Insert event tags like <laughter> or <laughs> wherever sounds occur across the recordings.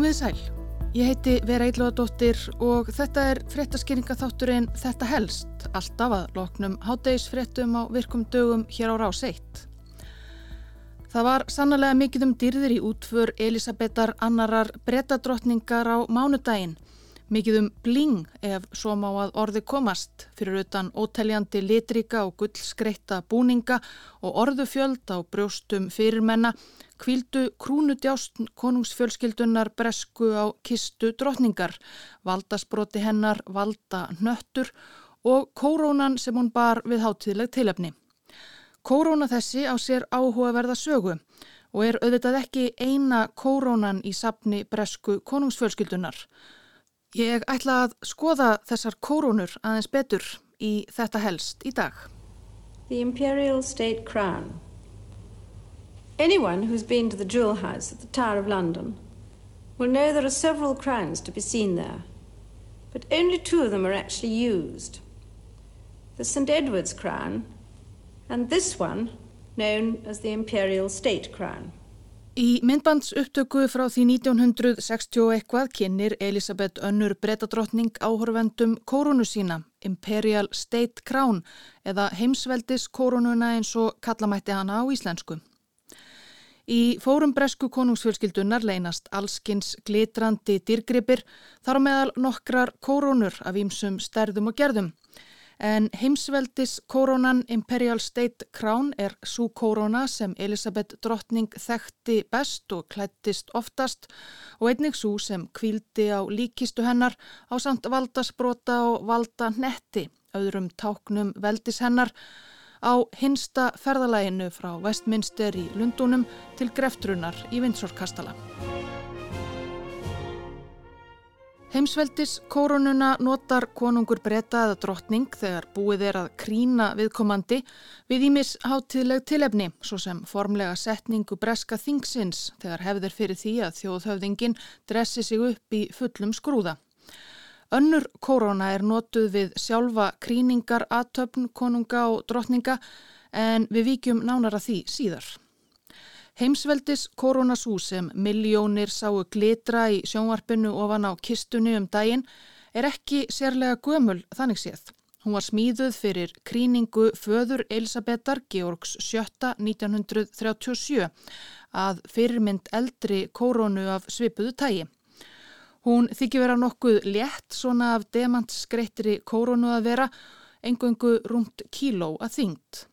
Komið sæl. Ég heiti Vera Eilóðadóttir og þetta er fréttaskýringaþátturinn Þetta helst, alltaf að loknum hátdegisfréttum á virkum dögum hér á rás 1. Það var sannlega mikið um dyrðir í útför Elisabetar annarar brettadrottningar á mánudaginn. Mikið um bling ef svo má að orði komast fyrir utan óteljandi litrika og gullskreitta búninga og orðufjöld á brjóstum fyrirmenna kvíldu krúnudjást konungsfjölskyldunar bresku á kistu drotningar, valdasbroti hennar, valda nöttur og kórónan sem hún bar við hátíðleg tilöfni. Kóróna þessi á sér áhugaverða sögu og er auðvitað ekki eina kórónan í sapni bresku konungsfjölskyldunar. Ég ætla að skoða þessar kórónur aðeins betur í þetta helst í dag. The Imperial State Crown Anyone who's been to the Jewel House at the Tower of London will know there are several crowns to be seen there, but only two of them are actually used. The St Edward's crown and this one known as the Imperial State Crown. Í myndbands upptöku frá því 1960 eitthvað kynir Elisabeth önnur brettadrottning áhorfendum kórunu sína, Imperial State Crown eða heimsveldis kórununa eins og kallamætti hana á íslensku. Í fórum bresku konungsfjölskyldunar leynast allskins glitrandi dýrgripir þar meðal nokkrar kórónur af ímsum stærðum og gerðum. En heimsveldis kórónan Imperial State Crown er svo kóróna sem Elisabeth drottning þekkti best og klættist oftast og einnig svo sem kvíldi á líkistu hennar á samt valdasbrota og valda netti, öðrum táknum veldis hennar á hinsta ferðalæginu frá Westminster í Lundunum til greftrunar í Vindsorkastala. Heimsveldis koronuna notar konungur breyta eða drottning þegar búið er að krína viðkomandi við ímis hátíðleg tilefni, svo sem formlega setningu breska þingsins þegar hefðir fyrir því að þjóðhöfðingin dressi sig upp í fullum skrúða. Önnur korona er notuð við sjálfa kríningar, aðtöfn, konunga og drottninga en við vikjum nánara því síðar. Heimsveldis koronasú sem miljónir sáu glitra í sjónvarpinu ofan á kistunni um daginn er ekki sérlega gömul þannig séð. Hún var smíðuð fyrir kríningu föður Elisabetar Georgs 7. 1937 að fyrirmynd eldri koronu af svipuðu tægi. Hún þykir vera nokkuð létt svona af demantskreittri kóronu að vera, engungu rúmt kíló að þyngd.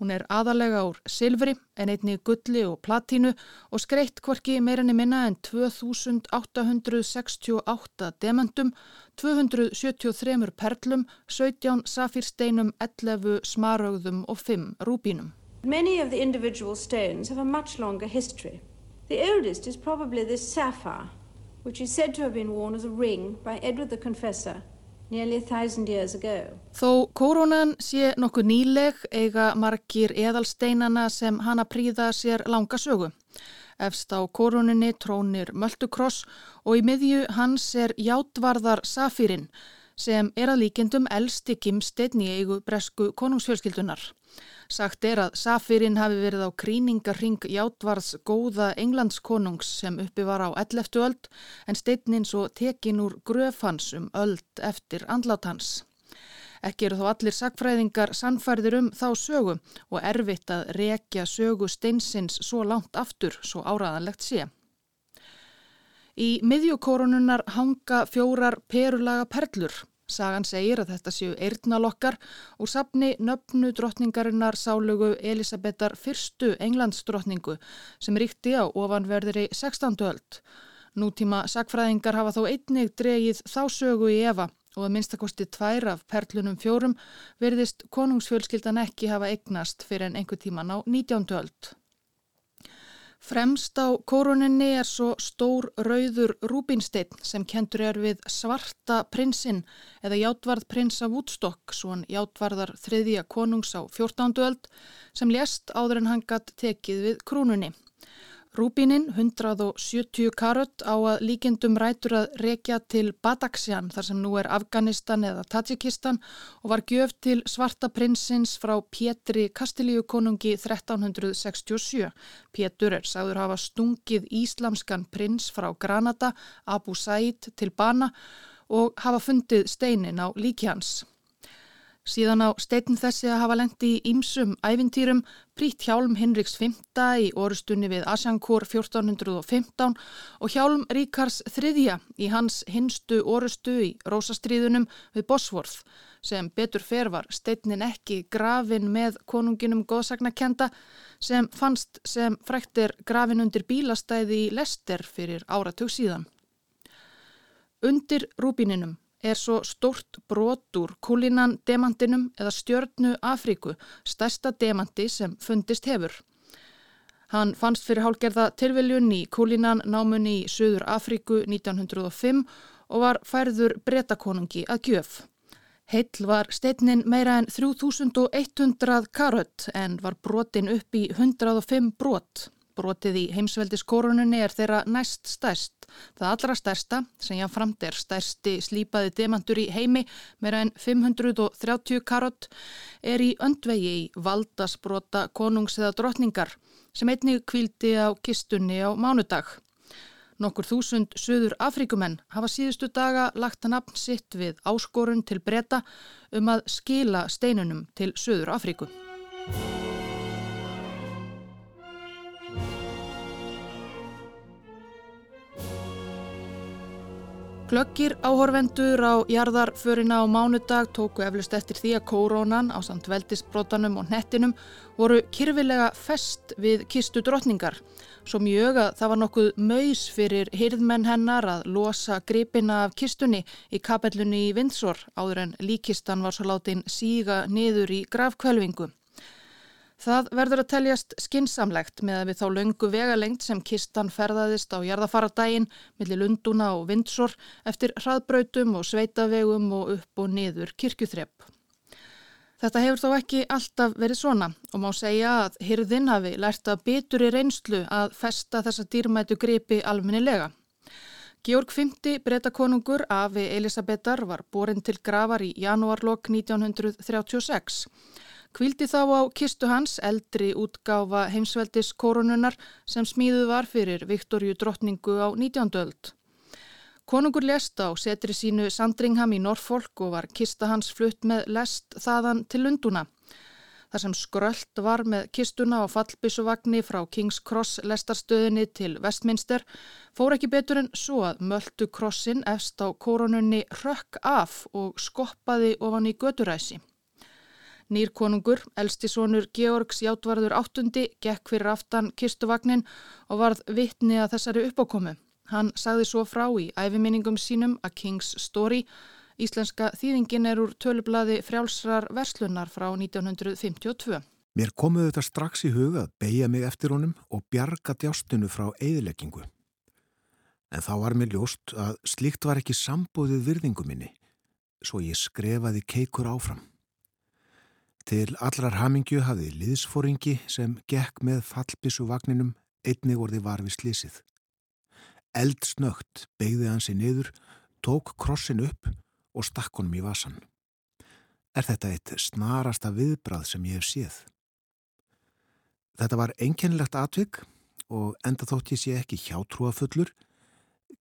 Hún er aðalega úr silfri en einni gulli og platínu og skreitt hvorki meirinni minna en 2868 demantum, 273 perlum, 17 safirsteinum, 11 smarögðum og 5 rúbínum. Many of the individual stones have a much longer history. The oldest is probably this sapphire which is said to have been worn as a ring by Edward the Confessor Þó koronan sé nokkuð nýleg eiga margir eðalsteinana sem hana príða sér langa sögu. Efst á koroninni trónir Möltukross og í miðju hans er Játvarðar Safírin sem er að líkendum elsti gimsteinn í eigu bresku konungsfjölskyldunar. Sagt er að Safirinn hafi verið á kríningarring Játvarðs góða englandskonungs sem uppi var á 11. öld en steinninn svo tekin úr gröfhans um öld eftir andlátans. Ekki eru þó allir sakfræðingar sannfærðir um þá sögu og erfitt að rekja sögu steinsins svo langt aftur svo áraðanlegt sé. Í miðjukórununnar hanga fjórar perulaga perlur Sagan segir að þetta séu eirnalokkar úr sapni nöfnu drottningarinnar sálugu Elisabetar fyrstu englandsdrottningu sem ríkti á ofanverðri 16. öld. Nútíma sagfræðingar hafa þó einnig dregið þá sögu í Eva og að minnstakosti tvær af perlunum fjórum verðist konungsfjölskyldan ekki hafa eignast fyrir en einhver tíman á 19. öld. Fremst á kóruninni er svo stór rauður rúbinsteinn sem kentur er við svarta prinsinn eða játvarð prins af útstokk, svon játvarðar þriðja konungs á 14. öld sem lést áður en hann gatt tekið við krúnunni. Rúbinin 170 karot á að líkendum rætur að rekja til Badaksjan þar sem nú er Afganistan eða Tajikistan og var gjöf til svarta prinsins frá Pétri Kastilíu konungi 1367. Pétur er sagður hafa stungið íslamskan prins frá Granada, Abu Said til Bana og hafa fundið steinin á líki hans. Síðan á steitin þessi að hafa lendi í ímsum ævintýrum prýtt hjálm Hinriks V í orustunni við Asjankor 1415 og hjálm Ríkars III í hans hinstu orustu í Rósastriðunum við Bosworth sem betur fer var steitnin ekki grafin með konunginum góðsagnakenda sem fannst sem fræktir grafin undir bílastæði í Lester fyrir áratug síðan. Undir rúbininum er svo stort brotur kúlinan demantinum eða stjörnu Afríku, stærsta demanti sem fundist hefur. Hann fannst fyrir hálgerða tilviljun í kúlinan námunni í Suður Afríku 1905 og var færður breytakonungi að gjöf. Heill var steitnin meira en 3100 karött en var brotin upp í 105 brot. Brotið í heimsveldiskorununni er þeirra næst stærst. Það allra stærsta, sem jáfnframt er stærsti slípaði demantur í heimi, meira en 530 karott, er í öndvegi í valdasbrota konungs eða drotningar, sem einnig kvildi á kistunni á mánudag. Nokkur þúsund söður Afrikumenn hafa síðustu daga lagt að nafn sitt við áskorun til breyta um að skila steinunum til söður Afriku. Glöggir áhorvendur á jarðarförina á mánudag tóku eflust eftir því að kórónan á samt veldisbrotanum og nettinum voru kyrfilega fest við kistu drotningar. Svo mjög að það var nokkuð maus fyrir hyrðmenn hennar að losa gripina af kistunni í kapellunni í Vindsor áður en líkistan var svo látin síga niður í gravkvölvingu. Það verður að teljast skinsamlegt með að við þá löngu vegalengt sem kistan ferðaðist á jarðafaradaginn millir Lunduna og Vindsor eftir hraðbrautum og sveitavegum og upp og niður kirkjuþrepp. Þetta hefur þó ekki alltaf verið svona og má segja að hyrðin hafi lært að bitur í reynslu að festa þessa dýrmætu gripi alminnilega. Georg V. breytakonungur Afi Elisabetar var borin til gravar í janúarlokk 1936. Kvildi þá á kistu hans eldri útgáfa heimsveldis koronunar sem smíðuð var fyrir Viktorju drottningu á 19. öld. Konungur lest á setri sínu Sandringham í Norfolk og var kista hans flutt með lest þaðan til Lunduna. Þar sem skröld var með kistuna og fallbísuvagni frá King's Cross lestarstöðinni til Westminster fór ekki betur en svo að möldu krossin efst á koronunni rökk af og skoppaði ofan í göturæsi. Nýrkonungur, elstisónur Georgs Játvarður áttundi, gekk fyrir aftan kistuvagnin og varð vittni að þessari uppákomu. Hann sagði svo frá í æfiminningum sínum að King's Story, íslenska þýðingin er úr tölublaði frjálsrar verslunar frá 1952. Mér komuðu þetta strax í huga að beigja mig eftir honum og bjarga djástinu frá eðileggingu. En þá var mér ljóst að slíkt var ekki sambóðið virðingu minni, svo ég skrefaði keikur áfram. Til allrar hamingju hafði liðsfóringi sem gekk með fallbissu vagninum einnig orði var við slísið. Eldsnögt beigði hann sér niður, tók krossin upp og stakk honum í vasan. Er þetta eitt snarasta viðbrað sem ég hef séð? Þetta var einkennilegt atvik og enda þótt ég sé ekki hjátrúafullur,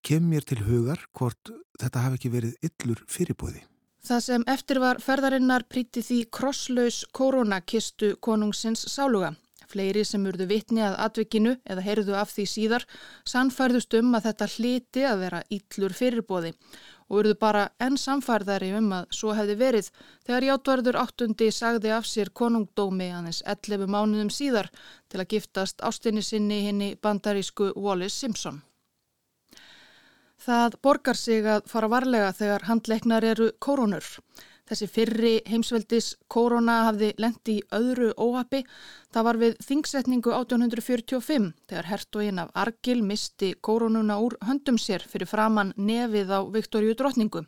kem mér til hugar hvort þetta hafi ekki verið yllur fyrirbúði. Það sem eftir var ferðarinnar príti því krosslaus koronakistu konungsins sáluga. Fleiri sem urðu vitni að atvikinu eða heyrðu af því síðar sannfærðust um að þetta hliti að vera íllur fyrirbóði og urðu bara enn samfærðari um að svo hefði verið þegar Játvarður áttundi sagði af sér konungdómi aðeins 11 mánuðum síðar til að giftast ástinni sinni henni bandarísku Wallis Simpson. Það borgar sig að fara varlega þegar handleiknar eru koronur. Þessi fyrri heimsveldis korona hafði lendi í öðru óhafi. Það var við þingsetningu 1845 þegar hertogin af Argil misti koronuna úr höndum sér fyrir framann nefið á Viktoríu drotningu.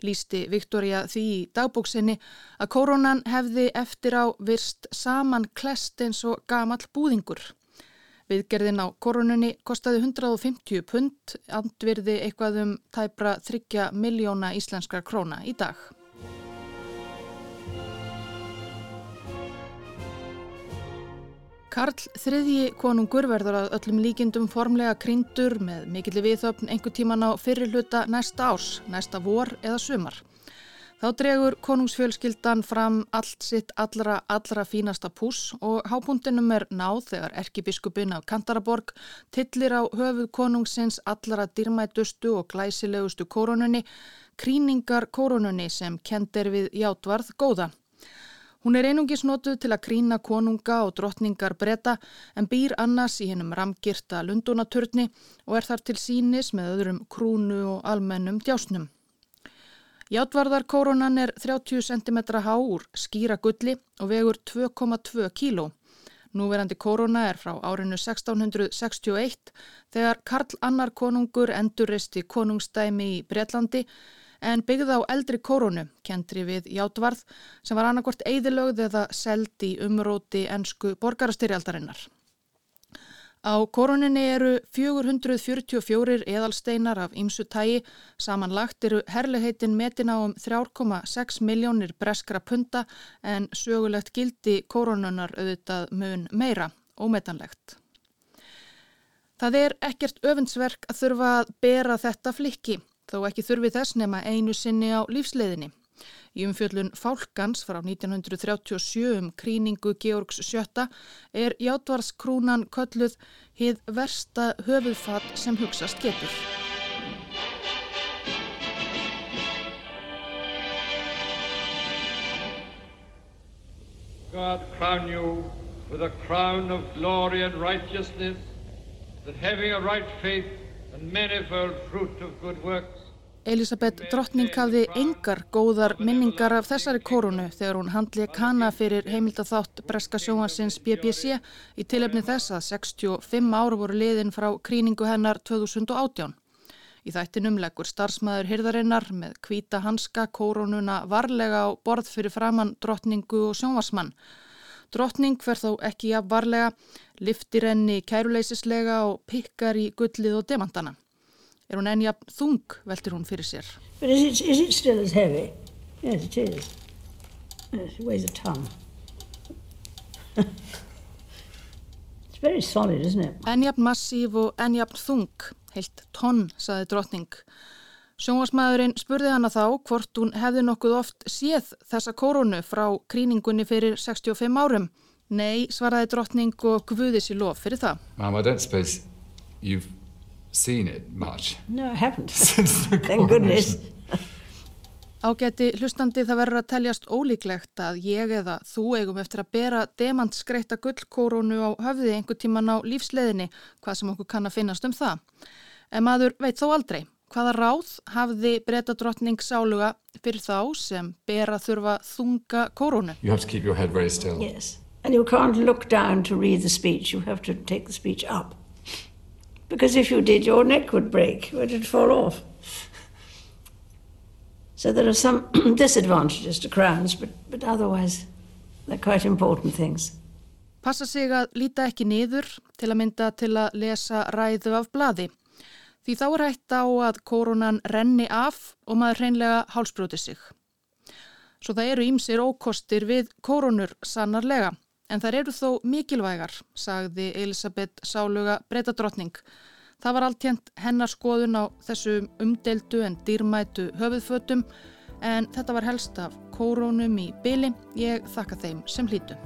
Lýsti Viktoria því í dagbóksinni að koronan hefði eftir á virst saman klest eins og gamal búðingur. Viðgerðin á koronunni kostaði 150 pund, andvirði eitthvað um tæpra 30 miljóna íslenskar króna í dag. Karl þriðji konungur verður að öllum líkindum formlega kryndur með mikilli viðöfn einhver tíman á fyrirluta næsta árs, næsta vor eða sumar. Þá dregur konungsfjölskyldan fram allt sitt allra, allra fínasta pús og hábúndinum er náð þegar erkibiskupin af Kantaraborg tillir á höfuð konungsins allra dýrmætustu og glæsilegustu koronunni, kríningar koronunni sem kendir við játvarð góða. Hún er einungis notuð til að krína konunga og drottningar breyta en býr annars í hennum ramgirta lundunaturni og er þar til sínis með öðrum krúnu og almennum djásnum. Játvarðarkóronan er 30 cm há úr skýra gulli og vegur 2,2 kíló. Núverandi kórona er frá árinu 1661 þegar Karl Annar konungur endurristi konungstæmi í Breitlandi en byggði á eldri kórunu, kendri við Játvarð, sem var annarkort eðilögð eða seld í umróti ennsku borgarastyrjaldarinnar. Á koroninni eru 444 eðalsteinar af ýmsu tægi, samanlagt eru herliheitin metin á um 3,6 miljónir breskra punta en sögulegt gildi koronunar auðvitað mun meira, ómetanlegt. Það er ekkert öfundsverk að þurfa að bera þetta flikki þó ekki þurfi þess nema einu sinni á lífsleiðinni. Í umfjöllun Fálkans frá 1937 um kríningu Georgs VII er játvarskrúnan kölluð hið versta höfuðfatt sem hugsast getur. God crown you with a crown of glory and righteousness that having a right faith and manifold fruit of good works Elisabeth drottning hafði engar góðar minningar af þessari korunu þegar hún handli kana fyrir heimildathátt Breska sjóhansins BBC í tilefni þess að 65 ára voru liðin frá kríningu hennar 2018. Í þættinum leggur starfsmæður hyrðarinnar með kvíta hanska korununa varlega á borð fyrir framann drottningu og sjónvarsmann. Drottning fer þó ekki af varlega, liftir henni kæruleisislega og pikkar í gullið og demantana. Er hún enja þung, veltir hún fyrir sér. But is it, is it still as heavy? Yes, it is. Yes, it weighs a ton. <laughs> It's very solid, isn't it? Enjafn massíf og enjafn þung, heilt tonn, saði drotning. Sjónvarsmaðurinn spurði hana þá hvort hún hefði nokkuð oft séð þessa koronu frá kríningunni fyrir 65 árum. Nei, svaraði drotning og guðið sér lof fyrir það. Mom, I don't suppose you've seen it much. No, I haven't. <laughs> <laughs> Thank goodness. <laughs> Ágæti hlustandi það verður að teljast ólíklegt að ég eða þú eigum eftir að bera demantskreita gullkórunu á höfði einhver tíman á lífsleðinni, hvað sem okkur kann að finnast um það. En maður veit þó aldrei, hvaða ráð hafði brettadrottning sáluga fyrir þá sem bera þurfa þunga kórunu? You have to keep your head very still. Yes, and you can't look down to read the speech, you have to take the speech up. Because if you did, your neck would break, it would fall off. So there are some <clears throat> disadvantages to crowns, but, but otherwise they're quite important things. Passa sig að líta ekki niður til að mynda til að lesa ræðu af bladi. Því þá er hægt á að koronan renni af og maður hreinlega hálsbrjóti sig. Svo það eru ímsir ókostir við koronur sannarlega. En þar eru þó mikilvægar, sagði Elisabeth Sáluga breytadrottning. Það var alltjent hennar skoðun á þessu umdeldu en dýrmætu höfuðfötum en þetta var helst af kórónum í byli. Ég þakka þeim sem hlítu.